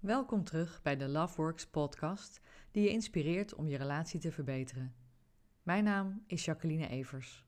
Welkom terug bij de Loveworks podcast, die je inspireert om je relatie te verbeteren. Mijn naam is Jacqueline Evers.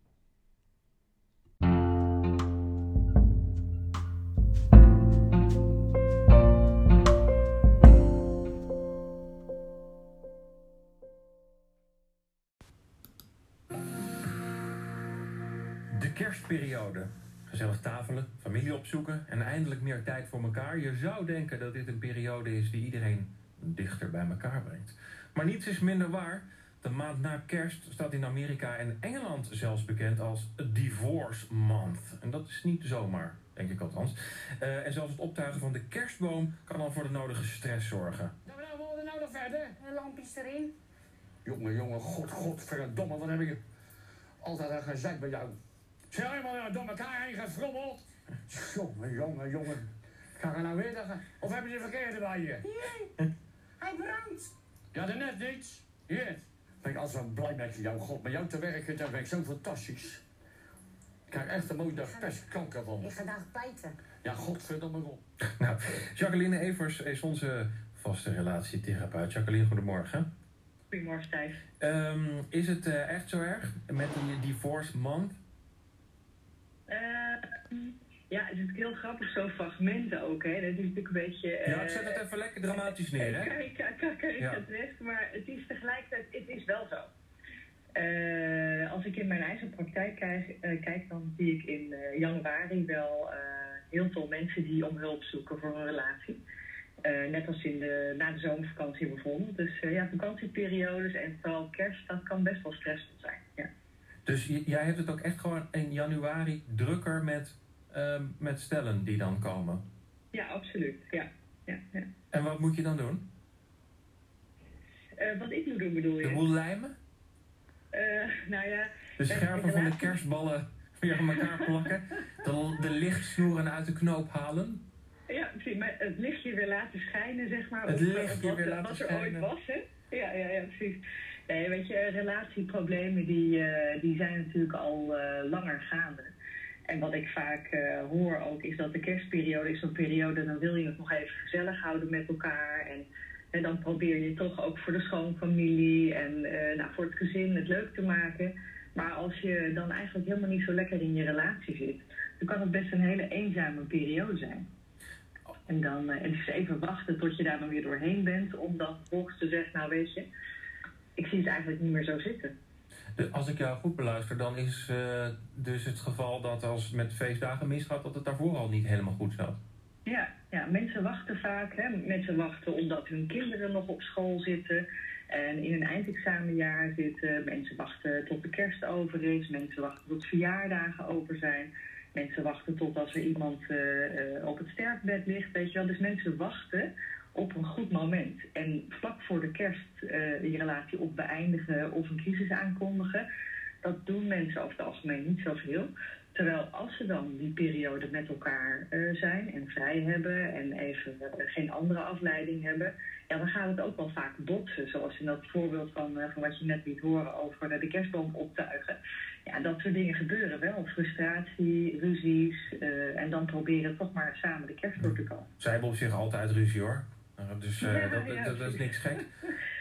De kerstperiode. Gezellig tafelen, familie opzoeken en eindelijk meer tijd voor elkaar. Je zou denken dat dit een periode is die iedereen dichter bij elkaar brengt. Maar niets is minder waar. De maand na kerst staat in Amerika en Engeland zelfs bekend als Divorce Month. En dat is niet zomaar, denk ik althans. Eh, en zelfs het optuigen van de kerstboom kan al voor de nodige stress zorgen. Nou, nou, worden nou nog verder? De lampjes erin. Jongen, jongen, god, godverdomme, wat heb ik altijd een gezeik bij jou. Zijn helemaal door elkaar heen gefrommeld? Jongen, jongen, jongen. Ga er nou weer tegen? Of hebben ze de verkeerde bij je? Hier. Hij brandt. Ja, daarnet niets. Hier. Ben ik altijd zo blij met je, jouw god. Met jou te werken, dat ben ik zo fantastisch. Ik krijg echt een mooie dag pestkanker van. Ik ga daar bijten. Ja, godverdomme god. Nou, Jacqueline Evers is onze vaste relatietherapeut. Jacqueline, goedemorgen. Goedemorgen, Stijf. Ehm, is het eh, echt zo erg met die Divorce Month? Eh, ja, het is natuurlijk heel grappig, zo'n fragmenten ook. Hè. Dat is natuurlijk een beetje... eh, Ja, ik zet het even lekker dramatisch neer, hè? Kijk, kijk, Ja. maar het is tegelijkertijd, het is wel zo. Eh, als ik in mijn eigen praktijk kijk, eh, kijk dan zie ik in eh, januari wel eh, heel veel mensen die om hulp zoeken voor een relatie. Eh, net als in de, na de zomervakantie bijvoorbeeld. Dus eh, ja, vakantieperiodes en vooral kerst, dat kan best wel stressvol zijn. Dus jij hebt het ook echt gewoon in januari drukker met, ehm, met stellen die dan komen. ja, absoluut. Ja. Ja, ja. En wat moet je dan doen? Eh, wat ik moet doen bedoel je? De boel lijmen? Eh, nou ja, De scherven van de kerstballen weer aan elkaar plakken? De, de lichtsnoeren uit de knoop halen? ja, precies. Maar het lichtje weer laten schijnen, zeg maar. Het lichtje wat, weer laten wat er schijnen. ooit was, hè? Ja, ja, ja, precies. Nee, weet je, relatieproblemen die, eh, die zijn natuurlijk al eh, langer gaande. En wat ik vaak eh, hoor ook, is dat de kerstperiode is zo'n periode... dan wil je het nog even gezellig houden met elkaar... En, en dan probeer je toch ook voor de schoonfamilie en eh, nou, voor het gezin het leuk te maken. Maar als je dan eigenlijk helemaal niet zo lekker in je relatie zit, dan kan het best een hele eenzame periode zijn. En dan eh, dus even wachten tot je daar dan weer doorheen bent, om dan vervolgens te zeggen, nou weet je, ik zie het eigenlijk niet meer zo zitten. De- als ik jou goed beluister, dan is eh, dus het geval dat als het met feestdagen misgaat, dat het daarvoor al niet helemaal goed zat. Ja, ja, mensen wachten vaak. Hè. Mensen wachten omdat hun kinderen nog op school zitten en in een eindexamenjaar zitten. Mensen wachten tot de kerst over is. Mensen wachten tot verjaardagen over zijn. Mensen wachten tot als er iemand eh, eh, op het sterfbed ligt. Weet je wel. Dus mensen wachten op een goed moment. En vlak voor de kerst eh je relatie op beëindigen of een crisis aankondigen. Dat doen mensen over het algemeen niet zoveel. Terwijl als ze dan die periode met elkaar eh, zijn en vrij hebben en even eh, geen andere afleiding hebben, ja, dan gaat het ook wel vaak botsen. Zoals in dat voorbeeld van, van wat je net liet horen over de kerstboom optuigen. Ja, dat soort dingen gebeuren wel. Frustratie, ruzies en dan proberen toch maar samen de kerst door te komen. Zij hebben zich altijd ruzie hoor. Nou, Dus eh, Ja, dat, ja, dat, dat is niks gek.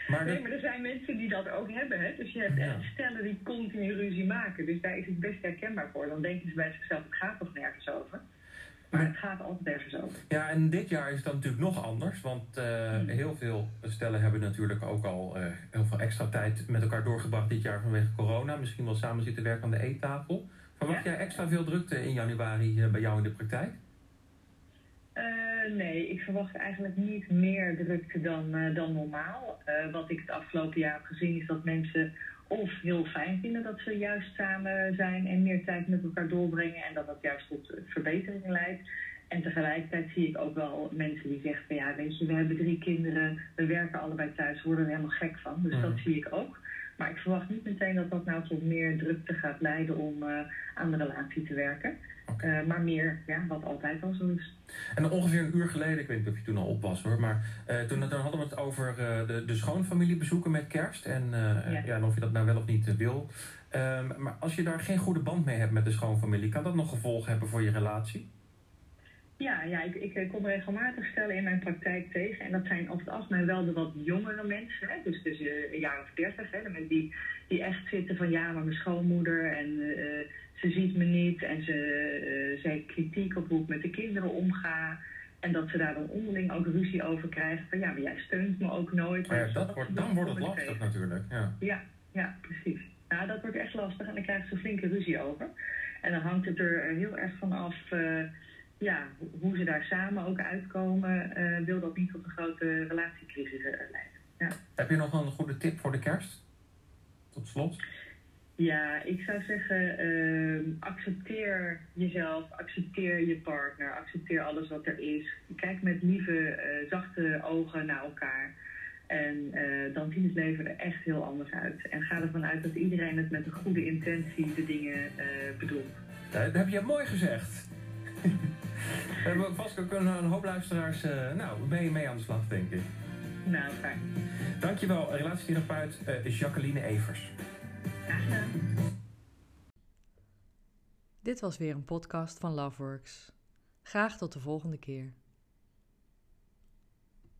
Maar Nee, maar er zijn mensen die dat ook hebben. Hè? Dus je hebt echt stellen die continu ruzie maken. Dus daar is het best herkenbaar voor. Dan denken ze bij zichzelf, het gaat toch nergens over. Maar het gaat altijd ergens over. Ja, en dit jaar is dat natuurlijk nog anders. Want eh, Hmm. heel veel stellen hebben natuurlijk ook al eh, heel veel extra tijd met elkaar doorgebracht dit jaar vanwege corona. Misschien wel samen zitten werken aan de eettafel. Verwacht Ja. jij extra veel drukte in januari bij jou in de praktijk? Eh, nee, ik verwacht eigenlijk niet meer drukte dan, eh, dan normaal. Eh, wat ik het afgelopen jaar heb gezien is dat mensen of heel fijn vinden dat ze juist samen zijn en meer tijd met elkaar doorbrengen en dat dat juist tot eh, verbetering leidt. En tegelijkertijd zie ik ook wel mensen die zeggen van ja, weet je, we hebben drie kinderen, we werken allebei thuis, we worden er helemaal gek van. Dus Mhm. dat zie ik ook. Maar ik verwacht niet meteen dat dat nou tot meer drukte gaat leiden om eh, aan de relatie te werken. Eh, maar meer, ja, wat altijd al zo is. En ongeveer een uur geleden, ik weet niet of je toen al op was hoor, maar eh, toen, hadden we het over de, de schoonfamiliebezoeken met kerst. En, Ja. ja. en of je dat nou wel of niet wil. Ehm, maar als je daar geen goede band mee hebt met de schoonfamilie, kan dat nog gevolgen hebben voor je relatie? Ja, ja ik, ik eh, kom regelmatig stellen in mijn praktijk tegen. En dat zijn over het algemeen wel de wat jongere mensen. Hè? Dus tussen uh, een jaar of dertig. Hè? De mensen die, die echt zitten van ja, maar mijn schoonmoeder en uh, ze ziet me niet. En ze, uh, ze heeft kritiek op hoe ik met de kinderen omga. En dat ze daar dan onderling ook ruzie over krijgen. Van ja, maar jij steunt me ook nooit. Maar ja, dat wordt, dan wordt het lastig tegen. natuurlijk. Ja. ja, ja, precies. Nou, dat wordt echt lastig en dan krijgen ze flinke ruzie over. En dan hangt het er heel erg van af ja, hoe ze daar samen ook uitkomen. Uh, wil dat niet tot een grote relatiecrisis uh, leiden. Ja. Heb je nog een goede tip voor de kerst? Tot slot. Ja, ik zou zeggen, uh, accepteer jezelf, accepteer je partner, accepteer alles wat er is. Kijk met lieve, uh, zachte ogen naar elkaar. En uh, dan ziet het leven er echt heel anders uit. En ga ervan uit dat iedereen het met een goede intentie de dingen bedoelt. Dat heb je mooi gezegd. We hebben vast ook een, een hoop luisteraars nou, mee, mee aan de slag, denk ik. Nou, fijn. Dankjewel, relatietherapeut Jacqueline Evers. Dit was weer een podcast van Loveworks. Graag tot de volgende keer.